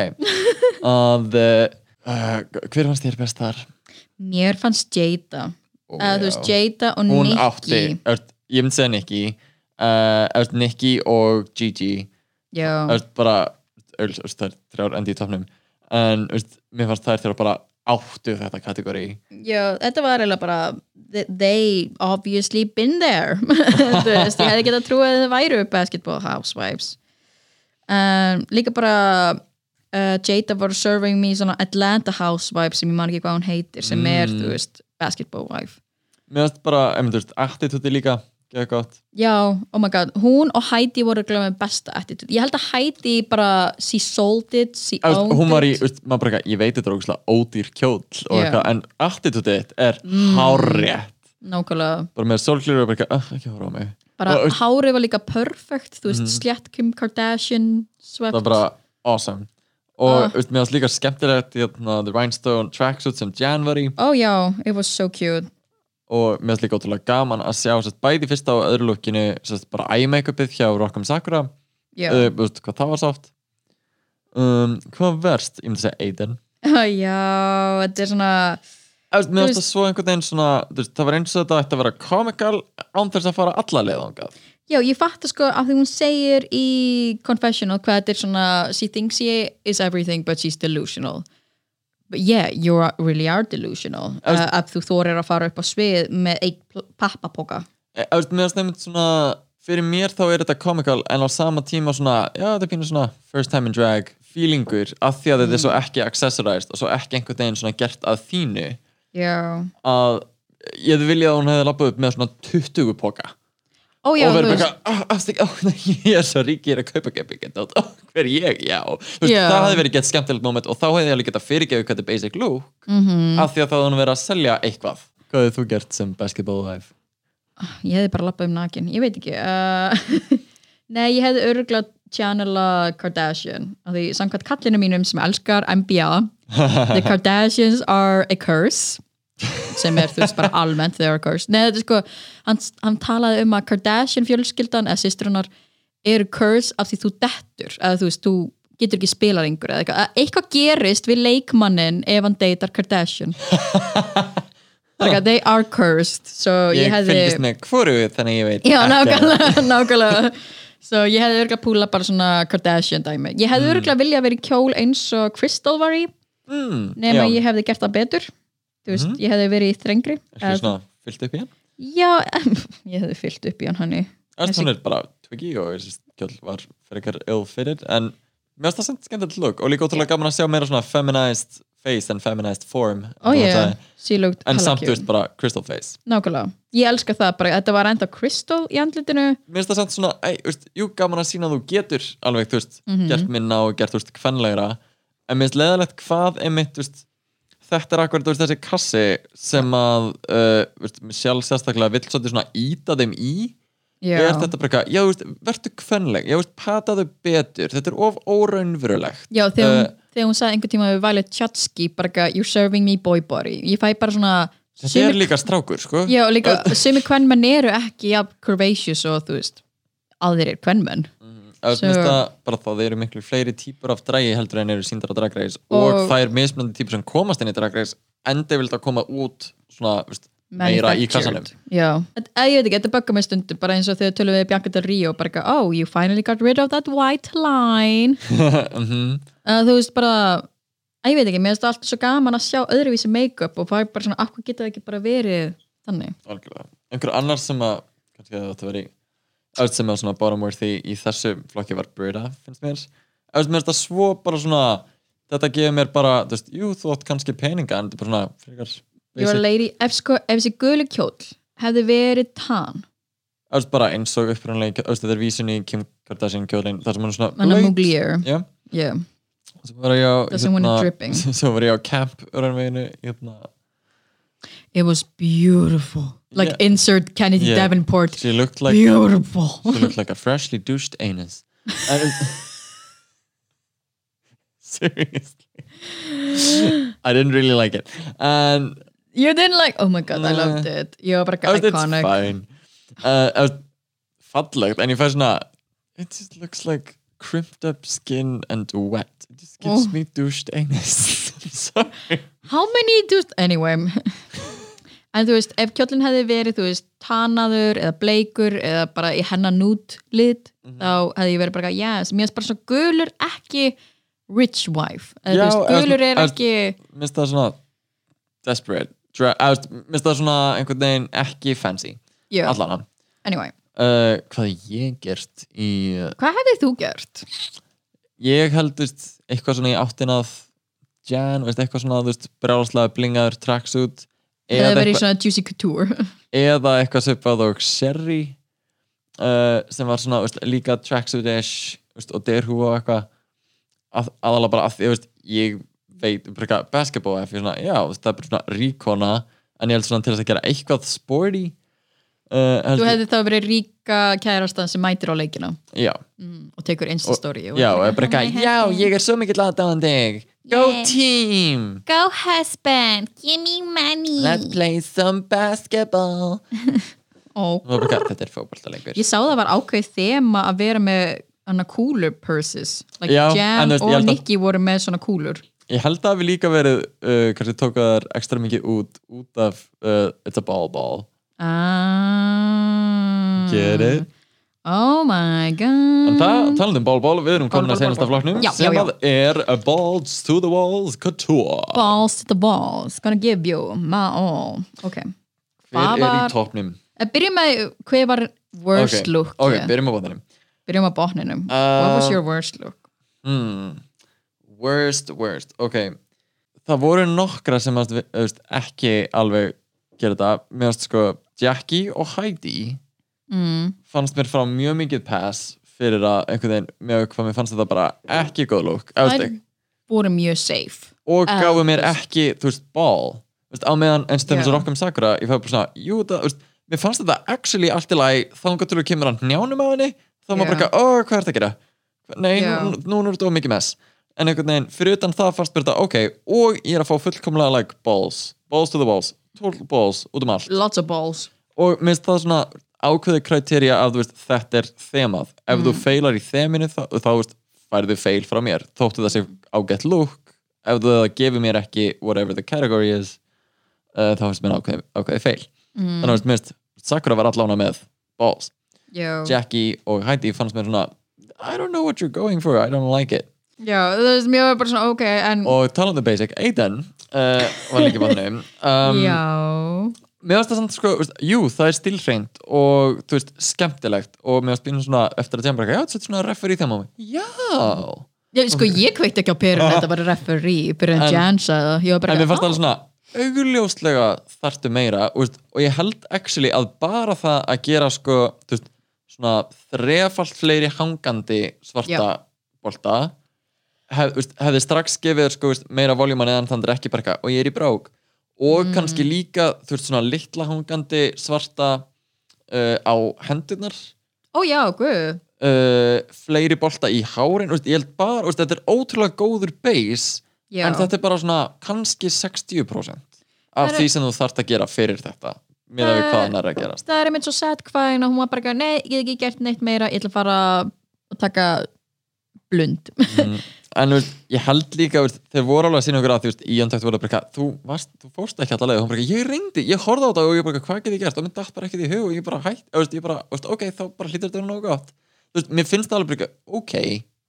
að uh, hver fannst þér best þar? mér fannst Jada eða þú veist Jada og hún Nicki átti, öll, ég myndi segja Nicki uh, öll, Nicki og Gigi. Öll, bara öll, öll, þær þrjár endi í topnum en mér fannst þær þrjár bara áttu þetta kategóri. Já, þetta var eiginlega bara they- obviously been there. *laughs* Þú veist, ég hefði getað trúið að þið væru basketball housewives um, líka bara uh, Jada var serving me svona Atlanta housewives sem ég man ekki hvað hún heitir sem er, Mm. þú veist, basketball wife mér fannst bara, einmitt, þú veist, attitude líka geða gott Já, oh my god, hún og Heidi voru glæðið með besta attitude. Ég held að Heidi bara, she sold it, she veist, owned hún var í, it. veist, maður bara eitthvað, ég veit þetta ógæslega ódýr kjóll og. Mm. eitthvað, en attitude þitt er hárrétt Nákvæmlega, bara með sólklýru og bara "Ah, ekki horfa á mig bara Og, hárið var líka perfect, þú veist, slétt Kim Kardashian svept. það var bara awesome og Ah. veist, mér fannst líka skemmtilegt hérna, The Rhinestone tracksuit sem Jan var í Ó já, it was so cute. Og mér finnst líka ótrúlega gaman að sjá sérst, bæði fyrsta og öðru lukkinu sérst, bara eye-makeupið hjá Rock'em Sakura. Uh, veist, hvað það var sátt? Um, hvað verst? ég myndi segja Aiden. *laughs* Já, þetta er svona, mér finnst það svo einhvern veginn svona veist, það var eins og þetta ætti að vera comical án þess að fara alla leiðangað já, ég fatt sko af því hún segir í Confessional hvað þetta er svona, she thinks she is everything but she's delusional. Yeah, you really are delusional. Veist- Uh, að þú þorir að fara upp á svið með eitt pappapoka. E, veist, mér finnst svona fyrir mér þá er þetta comical en á sama tíma svona, já þetta er pínu svona first time in drag feelingur af því að þetta er svo Mm. ekki accessorized og svo ekki einhvern veginn svona gert að þínu Já. að ég viljað að hún hefði lappað upp með svona 20 póka Ó já, og veist, bara eitthvað, "Ah, afstík, ó, nei, *laughs* ég er svo rík, ég er að kaupa gepi geta oh, hver er ég, já. Þú veist, það hefði verið gett skemmtilegt moment og þá hefði ég alveg getað fyrirgefið hvað þetta er basic look Mhm. af því að þá hefði hún verið að selja eitthvað. Hvað hefði þú gert sem basketball wife? ég hefði bara lappað um nakin, ég veit ekki uh, *laughs* Nei, ég hefði örgulega channela Kardashian af því samkvæmt kallinu mínum sem elskar NBA *laughs* The Kardashians are a curse sem er þú veist bara almennt they are a curse Nei, þetta er sko, hann, hann talaði um að Kardashian fjölskyldan eða sýstrunar eru curse af því þú dettur eða þú veist, þú getur ekki spilað yngur eða eitthvað, Að eitthvað gerist við leikmannin ef hann deytar Kardashian. *laughs* Like, they are cursed so ég, Ég hefði fylgist með hvoru þannig ég veit Já, nákvæmlega, *laughs* nákvæmlega. Svo ég hefði örgulega púla bara svona Kardashian dæmi. Ég hefði örgulega viljað verið í kjól eins og Crystal var í mm, nema já. ég hefði gert það betur Þú veist, ég hefði verið í þrengri Ertu svona fyllt upp í hann? Já, *laughs* ég hefði fyllt upp í hann hann hún er bara twiggy og þessi kjöld var fyrir eitthvað ill-fitted en mér finnst það sem skemmtilegt look og líka ótrúlega gaman að sjá meira svona feminized face and feminized form ég, það- sílugt en samt, þú veist, bara crystal face. Nákvæmlega, ég elska það bara Þetta var enda Crystal í andlitinu. Mér finnst það samt svona, ei, þú veist, jú, gaman að sína að þú getur alveg, þú veist, Mhm. gert minna og gert, þú veist, kvenlegra en mér finnst leðalegt hvað einmitt, þú veist þetta er akkurat, þessi kassi sem að, uh, sjálf sérstaklega vill svolítið svona íta þeim í. Er þetta bara eitthvað, já, þú veist, verður kvenleg já, þú veist, pataðu betur, þetta er of óraunverulegt. Já þegar, hún, Uh, hún sagði einhvern tíma við Violet Chachki bara eitthvað, you're serving me boy body Ég fæ bara svona þetta sumir- er líka strákur, sko. Já, líka, sumi kvenmenn eru ekki ja, curvaceous og þú veist aðrir kvenmenn Það So- so, bara þá þeir eru miklu fleiri típur af drægi heldur en eru síndar á Drag Race og, Og- það er mismunandi típur sem komast inn í Drag Race enda vild að koma út svona, veist, meira í kassanum Manufactured. Já, ég veit ekki, þetta böggar mig stundum bara eins og þegar tölum við Bianca Del Rio bara eitthvað, oh, you finally got rid of that white line *laughs* Mhm. uh, þú veist bara ég veit ekki, mér finnst það alltaf svo gaman að sjá öðruvísi make-up og það er bara svona, akkur geta það ekki bara verið þannig Algjörlega. einhver annar sem að kannski að þetta veri öll sem er svona bottom worthy í þessu flokki var Brita, finnst mér. Öll mér finnst það svo bara svona þetta gefur mér bara, þú veist, jú, þú átt kannski peninga en þetta er bara svona frekar ég var ef, sko, ef þessi guli kjóll hefði verið tan. Öll bara eins og upprænlega öll þetta er vísun í Kim Kardashian kjólin þar sem hann er svona hann er Já, yeah. svo var ég á hérna- dripping. *laughs* svo var ég á camp örnveginu hérna. It was beautiful like Yeah. insert Kennedy Yeah. Davenport. She looked like beautiful. she looked like a freshly douched anus. *laughs* Seriously. I didn't really like it. And you didn't like, oh my god, I loved it. Var bara it's iconic. fine. Uh, I was fallegt en ég svona it just looks like crimped up skin and wet. It just gives Oh. me douched anus. *laughs* I'm sorry. How many do, anyway en þú veist, ef kjóllin hefði verið þú veist, tanaður eða bleikur eða bara í hennar nút lit Mhm. þá hefði ég verið bara, yes, mér finnst bara svo gulur ekki rich wife. Eða Já, þú veist, gulur er ekki minnst það svona desperate veist, minnst það svona einhvern veginn ekki fancy já, allan anyway, uh, hvað ég gert í hvað hefði þú gert? ég held þú veist, eitthvað svona í áttinað Jan, veist, eitthvað svona þú veist, brjálaslega blingaður tracksuit eða verið svona juicy couture. Eða eitthvað svipað og Sherry uh, sem var svona veist, líka tracksuit-ish veist, og derhú og eitthvað. Að, aðalega bara að því veist, ég veit bara eitthvað basketball ef ég svona, já, það er bara svona ríkona en ég held svona til þess að gera eitthvað sporty uh, þú hefði þá verið ríka kærastan sem mætir á leikina. Mm, og tekur instastory og já, er og bara "Oh my eitthvað já, husband." ég er svo mikill aðdáðandi go Yeah. team. Go husband, give me money. Let's play some basketball. *laughs* Bara eitthvað, þetta er fótballtaleikur Ég sá það var ákveð þema að vera með cooler purses. Like Já, þú veist, og Nicky voru með svona kúlur Ég held að við líka verið uh, kannski tók að það ekstra mikið út út af uh, It's a ball ball. Ah. Get it? Oh my god En það, talandi um ball ball, við erum komin að ball, ball. flokknum sem að er Balls to the Walls Couture Balls to the balls, gonna give you my all Ok, Hver Hvað er í var- toppnum? Eh, byrjum með hver var worst Ok, look Ok, byrjum á bóðanum Byrjum á botninum What was Uh, your worst look? hmm. Worst, worst, ok Það voru nokkra sem að, veist, ekki alveg gera þetta Mér finnst sko Jackie og Heidi Mm. Fannst mér frá mjög mikið pass fyrir að einhvern veginn, með hvað mér fannst þetta bara ekki góð lúk Þær voru mjög safe. Og Uh, gáðu mér ekki, þú veist, ball. Veist, á meðan eins til þess að Já. Rockham Sakura ég fæði bara svona, jú, það, veist, mér fannst þetta actually allt í lagi, þá til þú kemur að njánum á henni, þá maður Já. bara ekki, ó, hvað er þetta að gera? Nei, Já. nú, nú er þetta mikið mess. En einhvern veginn, fyrir utan það fannst mér þetta, ok. Og ég er að fá fullkomlega like balls. Balls to the balls, total balls, út um allt. Lots of balls. Og minnst það svona ákveði kriterja að veist, þetta er þemað. Ef þú feilar í þeminu þá, þá veist, færðu feil frá mér. Þóttu það sé ágætt look ef þú það gefur mér ekki whatever the category is uh, þá finnst mér ákveði, ákveði feil þannig að finnst Sakura var allána með balls. Já, Jackie og Heidi fannst mér svona I don't know what you're going for, I don't like it. Já, veist, mér var bara svona ok, en og talandi basic, Aiden uh, var líka bannum *laughs* um, já mér finnst það samt sko, veist, jú, það er stilhreint og þú veist, skemmtilegt og mér finnst býnum svona eftir að tjáma bara, já, þetta er svona refer í þeim á mig. Já, Já, sko, ég kveikt ekki á perun, þetta var referee, byrjuð En- en Jan sagði það, ég var bara en mér fannst "Ah." alveg svona augljóslega þarftu meira veist, og ég held actually að bara það að gera sko, þú veist, svona þrefalt fleiri hangandi svarta Já. bolta hef, veist, hefði strax gefið sko, veist, meira voljúman eðan þannig er ekki bara og ég er í brák og Mm. kannski líka, þú veist, svona litla hangandi svarta uh, á hendurnar Ó já, guð uh, fleiri bolta í hárin veist, ég held bara, veist, þetta er ótrúlega góður base Já. en þetta er bara svona kannski 60% af er- því sem þú þarft að gera fyrir þetta með að við hvað hann er að gera Það er einmitt svo hvaðin og hún var bara nei, ég get ekki gert neitt meira ég ætla að fara að taka blund mm. *laughs* en veist, ég held líka, veist, þeir voru alveg að sína okkur að veist, í andakt voru bara eitthvað, þú, þú fórst ekki og hún eitthvað, ég reyndi, ég horfði á þetta og ég eitthvað, hvað get ég gert? Og mér datt bara ekkert í hug og ég bara hætt, ég bara, ok, þá bara hlýtur þetta þú veist, mér finnst það alveg eitthvað, ok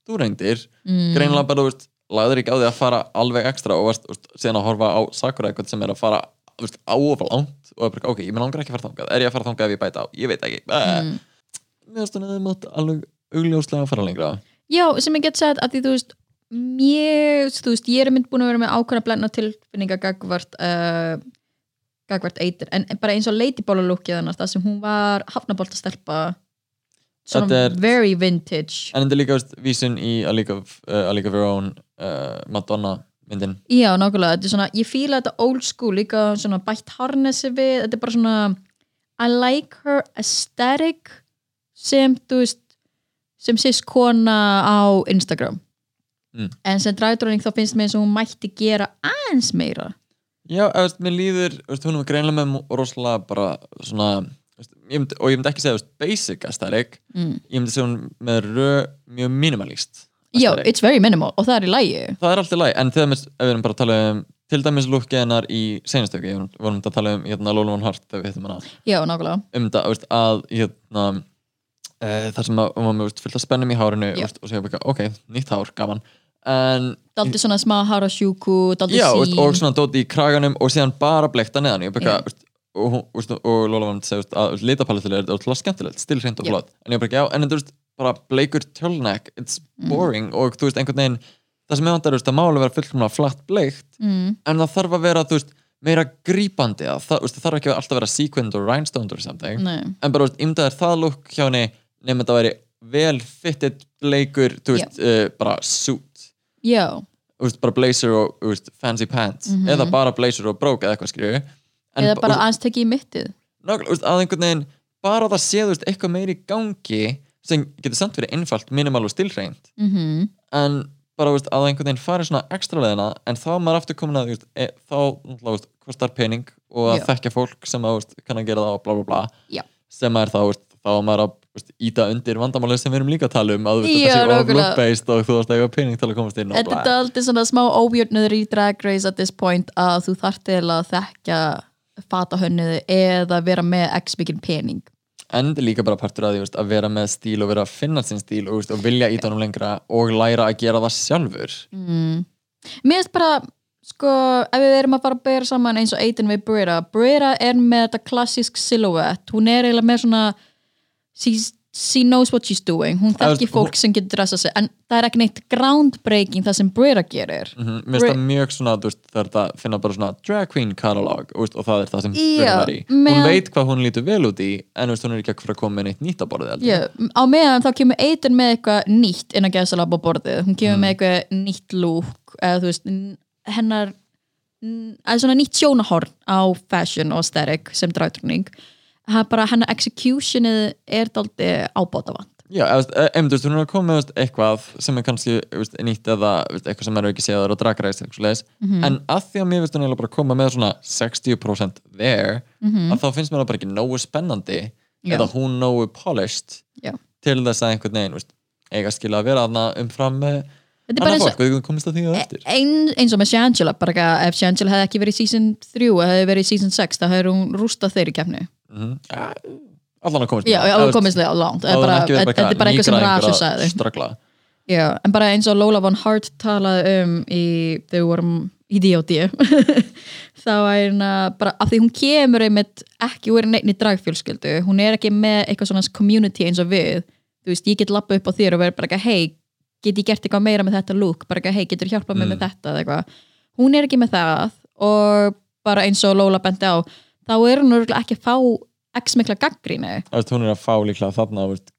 þú reyndir, mm. greinilega bara, lagður ekki á því að fara alveg ekstra og síðan að horfa á Sakura eitthvað sem er að fara þú veist, áofa langt og er bara, ok, ég langar ekki að fara þangað. Er ég að fara þangað ef ég bæta á, ég veit ekki. Mm. að að Já, sem ég get sagt að því þú veist mér, þú veist, ég er mynd búin að vera með ákveðna blendna tilfinninga gagvart uh, gagvart eitir en bara eins og Ladyball lukkið hennar það sem hún var hafnaboltastelpa svona Þetta er- very vintage. En þetta er líka vísun í A League of, uh, A League of Your Own uh, Madonna myndin. Já, nákvæmlega, þetta er svona, ég fíla þetta old school líka svona bætt harnessi við þetta er bara svona I like her aesthetic sem, þú veist sem sést kona á Instagram Mm. en sem dræðdróning þá finnst mér eins og hún mætti gera aðeins meira. Já, veist, mér líður, veist, hún er greinilega með rosalega bara svona veist, ég myndi, og ég myndi ekki segja basic aesthetic. Mm. ég myndi segja hún með rö, mjög minimalist Já, it's very minimal og það er í lægi það er alltaf læg, en þegar við, við erum bara að tala um til dæmis lukkið hennar í seinastöku við vorum að tala um hérna, Lóla von Hart Já, nákvæmlega. Um veist, að hérna, e, það sem fullt af spennum í hárinu og segja ok, nýtt hár, gaman Daldi svona smá harasjúku, daldi já, sín og svona dóti í kraganum og síðan bara bleikta neðan ég bara, veist, og, hún- veist, og Lóla von segja veist, að litapaletil er ótrúlega skemmtilegt stilhreint og flott en ég bara, já, en þú veist, bara bleikur tölneck it's boring og þú veist, einhvern veginn það sem ég vantar, þú veist, það má alveg vera fullkomlega flatt bleikt mm. en það þarf að vera, þú veist, meira grípandi það, það, það þarf ekki að alltaf vera sequined or rhinestoned or something Nei, en bara, ímdaðir það lúk hjá henni nefnum þetta væri vel fitted bleikur, þú veist, uh, bara suit, já, veist, bara blazer og veist, fancy pants, eða bara blazer og brók eða eitthvað skrifu en, eða bara aðeins tekið í mittið. Að einhvern veginn bara það sé, þú veist, eitthvað meiri gangi sem getur samt verið einfalt, minimal og stilhreint. Mm en bara að einhvern veginn fari svona ekstra leðina en þá maður aftur komin að e, þá kostar pening og að Já. þekkja fólk sem að kann að gera það og bla bla bla. Já. sem er þá, þá maður að íta undir vandamálið sem við erum líka að tala um að þetta sé of nákvæmlega. look-based og þú veist eitthvað pening til að komast inn Þetta er aldrei svona smá óbjörnöður í Drag Race at this point að þú þarf til að þekkja fatahönnuði eða vera með x mikið pening. En líka bara partur að því að vera með stíl og vera að finna sinn stíl og, og vilja íta honum lengra og læra að gera það sjálfur. Mm. Mér finnst bara sko, ef við erum að fara að bera saman eins og Aiden við Brita Brita er með þetta klassísk silhouette. Hún er eiginlega með svona she's, she knows what she's doing. Hún Það þekki fólk sem getur dressa sig. En það er ekki neitt groundbreaking það sem Brita gerir. Mm mér finnst það mjög svona, þú veist, það er þetta að finna bara svona drag queen þú veist, og það er það sem Brynjar er í. Hún meðan- veit hvað hún lítur vel út í en veist, hún er ekki að fara að koma með neitt nýtt á borðið yeah. á meðan þá kemur Aiden með eitthvað nýtt inn að gæsa labba borðið. Hún kemur Mm. með eitthvað nýtt lúk eða þú veist, hennar eða svona nýtt sjónahorn á fashion og aesthetic sem drætrúning bara hennar executionið er daldi ábótavant Já, eða, þú veist, em, þú veist, hún er að koma með veist, eitthvað sem er kannski veist, nýtt eða veist, eitthvað sem er ekki séðar og dragræst Mhm. en að því að mér finnst hún eiginlega bara að koma með svona 60% there Mhm. að þá finnst mér það bara ekki nógu spennandi Já. eða hún nógu polished Já. til þess að einhvern veginn veist, eiga skilja að vera þarna umfram með er annað fólk, við komumst að því á eftir. ein, eins og með Shangela bara ekki að ef Shangela hefði ekki verið í season 3 og hefði verið í season 6 þá hefði hún rústað þeirri keppni. Mm allan að komast já, já, komist þið á langt. þetta er bara- eitthvað sem Rasha sagði. já, en bara eins og Lola von Hart talaði um í, við vorum í D.O.D. *laughs* þá er hérna bara af því hún kemur einmitt ekki úr neittni dragfjölskyldu hún er ekki með eitthvað svona community eins og við. Þú veist, ég get lappa upp á þér og verið bara ekki, hei, get ég gert eitthvað meira með þetta look, bara ekki, hei, getur hjálpað mér Mm. með þetta eitthvað, hún er ekki með það og bara eins og Lola bendi á þá er hún ekki að fá x mikla gaggrínu hún er að fá líklega þarna þú veist,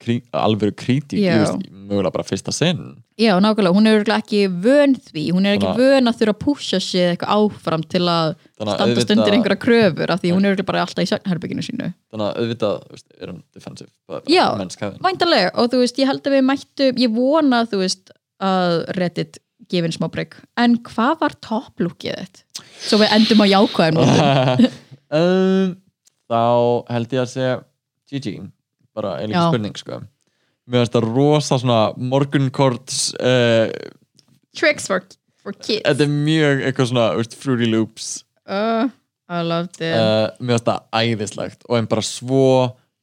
mögulega bara fyrsta sinn Já, nákvæmlega, hún er ekki vön því hún er ekki vön að þurfa að púsja sig eitthvað áfram til að standast undir einhverja kröfur af því hún er bara alltaf í svefnherbygginu sínu þannig að auðvitað er hún defensive Já. Væntalega, og þú veist, ég held að við mættum ég vona, þú veist, að Reddit gefin smá breyk, en hvað var topplukkið þitt? Svo við endum á jákvæðum nótum. *laughs* um, þá held ég að segja GG, bara Já. spurning sko. Mér finnst það rosa svona morgunkorts uh, Tricks for, for kids. Þetta er mjög eitthvað svona veist, Fruity Loops. Uh, I loved it. Uh, mér finnst það æðislegt og en bara svo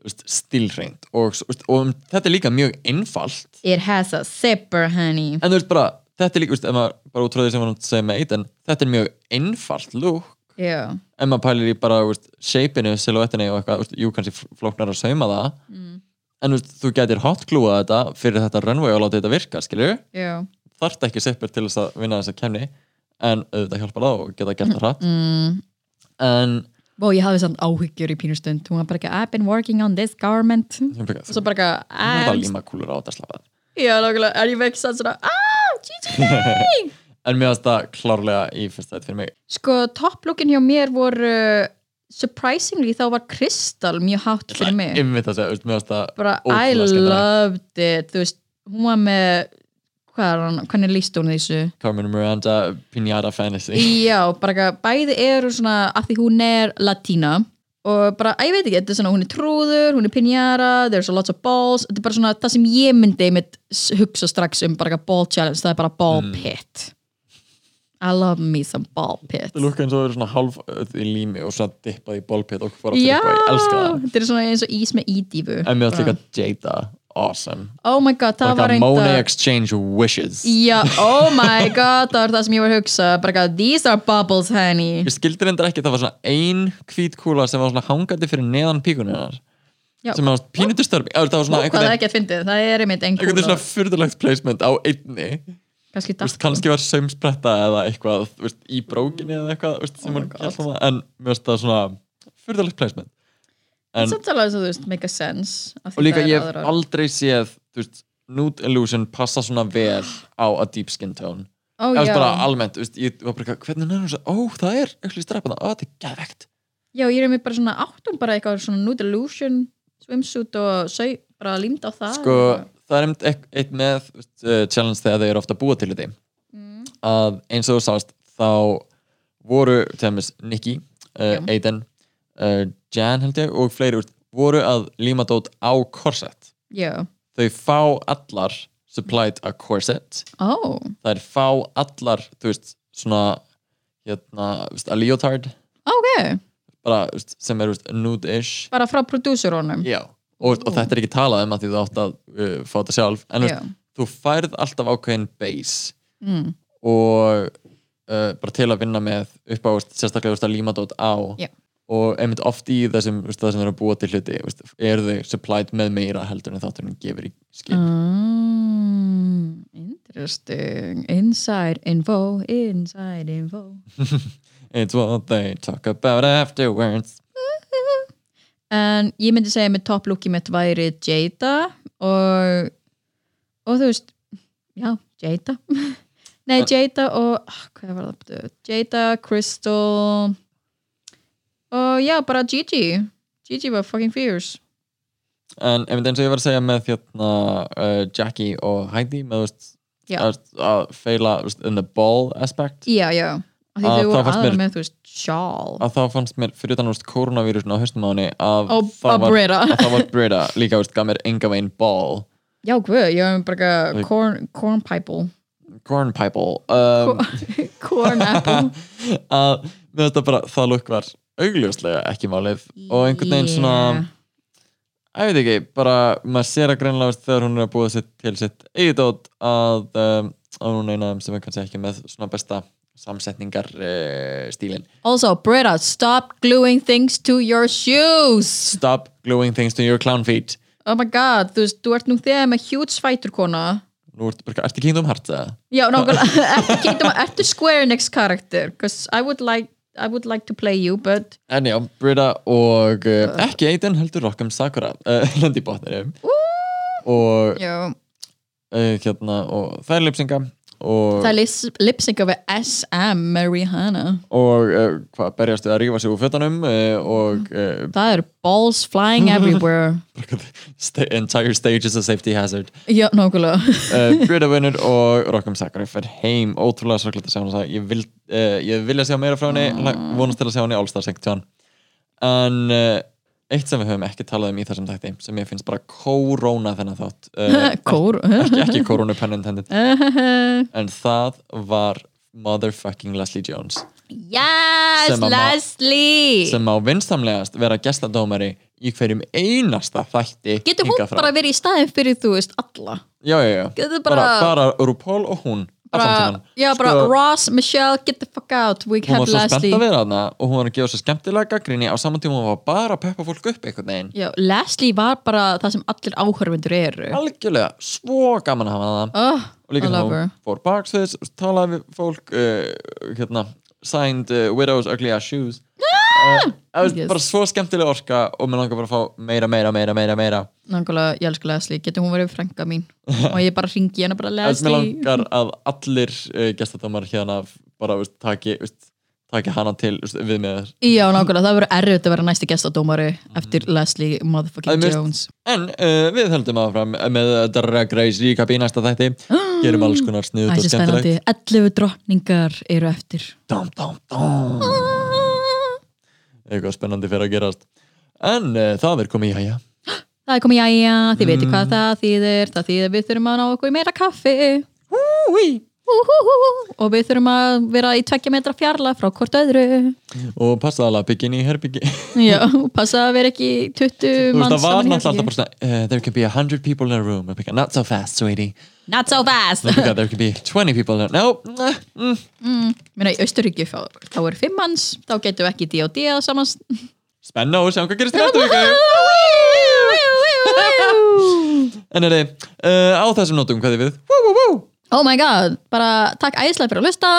veist, stilhreint og, og um, þetta er líka mjög einfalt. It has a zipper, honey. En þú veist bara, þetta er líka veist, maður bara út frá því sem maður segja með Aiden þetta er mjög einfalt look. Já, ef maður pælir í bara shapeinu, silhouettinu og eitthvað, jú kannski flóknar að sauma það. Mm. En þú getur hotglúað þetta fyrir þetta runway og láta þetta virka, skilju já. Þarft ekki seppur til þess að vinna þessa kemni en auðvitað hjálpar það og geta gert það hratt. mm. en Ó, ég hafði samt áhyggjur í pínustund hún var bara ekki, I've been working on this garment. Og svo bara ekki, I'm líma kúlur á þetta slafað Já, nákvæmlega, er ég vekk sann svona ah, GG *laughs* en mér finnst það klárlega í þetta fyrir mig. Sko, topplookin hjá mér voru surprisingly þá var Crystal mjög hátt fyrir mig. bara I loved it þú veist, hún var með hvað hann, hvernig líst hún þessu? Carmen Miranda Pinata Fantasy. Já, bara bæði eru svona af því hún er latína og bara, ég veit ekki, þetta er svona hún er trúður, hún er pinjara, there's a lots of balls þetta er bara svona það sem ég myndi hugsa strax um bara ball challenge það er bara ball Mm. Pit I love me some ball pit það lukka eins og það er svona halv öll í lími og svona dippað í ballpit og fór aftur Já, upp og ég elska það. þetta er svona eins og ís með ídífu en mér finnst líka Jada. Awesome. Oh my god, það var Bara Monet reynda Exchange Wishes. Já, oh my god, það var það sem ég var að hugsa. Bara ekki, these are bubbles, honey. Ég skildi reyndar ekki, það var svona ein hvítkúla sem var svona hangandi fyrir neðan píkuninnar Já. sem var pínutur störpi það var svona Hvað einhvern er veginn það er einmitt einhvern veginn einhvern svona fyrðulegt placement á einni kannski Vist, kannski var saumspretta eða eitthvað vist, í brókinni eða eitthvað vist, sem Oh svona en mér finnst það svona fyrðulegt placement. En en, samt alveg þess að þú veist, make a sense og líka það ég hef aldrei séð þú veist, Nude Illusion passa svona vel á a deep skin tone. Ó, eða bara almennt, veist, ég var bara eitthvað, hvernig er það, ó það er eitthvað strafna, ó þetta er gæðvegt já, ég er með bara svona áttum bara eitthvað svona nude illusion swimsuit og sau, bara límt á það sko, það er eitt, með uh, challenge þegar þau eru ofta búa til þetta mm. að eins og þú sást þá voru til dæmis Nikki, uh, Já. Aiden uh, Jan held ég og fleiri voru að líma dót á korset já, þau fá allar supplied a corset. Ó, það er fá allar þú veist, svona hérna, veist, a leotard. Ok. Bara, veist, sem er nude-ish. Bara frá producerónum Já, og, og þetta er ekki talað um að því þú átt að uh, fá þetta sjálf. En veist, þú færð alltaf ákveðin base. Mm. og uh, bara til að vinna með upp á sérstaklega veist, límadót á. Já. og einmitt oft í þessum veist, það sem eru að búa til hluti eru þau supplied með meira heldur en þátturinn gefur í skip mm, interesting. Inside info inside info. *laughs* It's what they talk about afterwards en ég myndi segja með top looki mitt væri Jada og og þú veist já, Jada. *laughs* Nei, Jada og ah? Jada, Crystal og já, bara Gigi. Gigi var fucking fierce. En einmitt eins og ég var að segja með hérna, uh, Jackie og Heidi með að, feila in the ball aspect. Já, já, því þau voru aðra með þú veist Sjál að þá fannst mér fyrir utan úrst koronavírusin á haustum á henni að, það að að það var Brita líka úrst gaf mér enga veginn ball. Já, guð, ég hef bara corn, corn pipe corn pipe um, *laughs* Corn apple. *laughs* Að það bara það lukk var augljóslega ekki málið. Og einhvern veginn svona Yeah. ég veit ekki, bara maður sér að greinlega veist, þegar hún er að búa sitt til sitt eigið dót að, um, að hún er eina sem er kannski ekki með svona besta samsetningar uh, stílin Also, Britta, stop gluing things to your shoes. Stop gluing things to your clown feet. Oh my god, þú veist, þú ert nú þegar með huge fighter kona. Nú bara, ertu Kingdom Hearts eða? Já, nákvæmlega, *laughs* ertu, Kingdom, ertu Square Enix karakter? Because I would like I would like to play you, but En já, Brita og uh, ekki Aiden heldur Rock'em Sakura *laughs* uh, lendi í botnir og uh, hérna og það er lipsinga og, það er lipsynka við SM með Rihanna. Og uh, hvað berjast við að rífa sig úr fötunum uh, og uh, Það eru balls flying *laughs* everywhere. Sta entire stage is a safety hazard. Já, nákvæmlega. Uh, Brita vinnur og Rock'em Sakura fer heim. Ótrúlega sorglega að sjá hann ég, vil, ég vilja sjá meira frá henni mm. vonast til að sjá henni All-Star Section en eitt sem við höfum ekki talað um í þessum þætti sem ég finnst bara kóróna þennan þátt. *laughs* Uh, Kór ekki, ekki kórónu pen intended. *laughs* En það var motherfucking Leslie Jones. Yes, Sem Leslie! sem á vinstamlegast vera gestadómari í hverjum einasta þætti Getur hún bara verið í staðin fyrir, þú veist, alla? Já, já, já. Bara, bara- RuPaul og hún bara. Já, bara Sko, Ross, Michelle, get the fuck out We hún have var svo spennt Leslie að vera þarna og hún var að gefa svo skemmtilega gaggrinni á saman tíma hún var bara að peppa fólk upp einhvern veginn. Já, Leslie var bara það sem allir áhörfundur eru. Algjörlega, svo gaman að hafa það oh, og líka love hún fór baksviðs talaði við fólk uh, hérna, signed uh, Widow's Ugly Ass Shoes *laughs* það Yes. var bara svo skemmtileg orka og mér langar bara að fá meira, meira, meira, meira, meira. Nákvæmlega, ég elska Leslie, getur hún verið frænka mín? *laughs* Og ég bara ringi hennar bara Þess mér Leslie. langar að allir uh, gestadómar hérna bara veist, taki, veist, taki hana til veist, við með þér. Já, nákvæmlega, það verður erfitt að vera næsti gestadómari eftir Leslie Það motherfucking er Jones. En uh, við höldum áfram með Drag Race recap í næsta þætti. *gasps* Gerum alls konar sniðut og skemmtilegt spennandi, 11 drottningar eru eftir. Dum, dum, dum. Eitthvað spennandi fyrir að gerast. En uh, það er komið í hæja *gasps* Það er komið jæja, þið veitir Mm. hvað það þýðir. Það þýðir við þurfum að ná okkur í meira kaffi. Úi. Og við þurfum að vera í tveggja metra fjarlag frá hvort öðru. Og passa alveg að byggja inn í herbyggi Þú Já, passa að vera ekki 20 veist manns það var saman í náttúrulega alltaf bara svona uh, There can be a hundred people in a room. Byggja, Not so fast, sweetie. Not so fast. Byggja, There can be 20 people in a No, uh, mm. Mér í Austuríki þá þá er fimm manns. Þá getum við ekki D&D að samans Spenna og sjá hvað gerist í næstu viku *laughs* En er þið, uh, á þessum nótum hvað þið við? Wú, wú, wú. Oh my god, bara takk æðislega fyrir að hlusta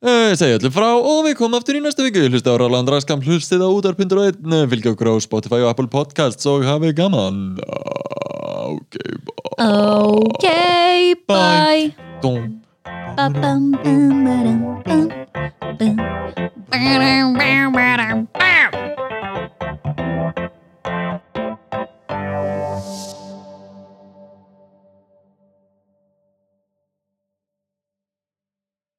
Uh, segja öllu frá og við komum aftur í næstu viku Hlusta á Ráland Raskam, hlustið á útar.1 Fylgja okkur á Spotify og Apple Podcasts og hafið gaman Ok, bye Ok, bye Dum. Ba-bum, bum,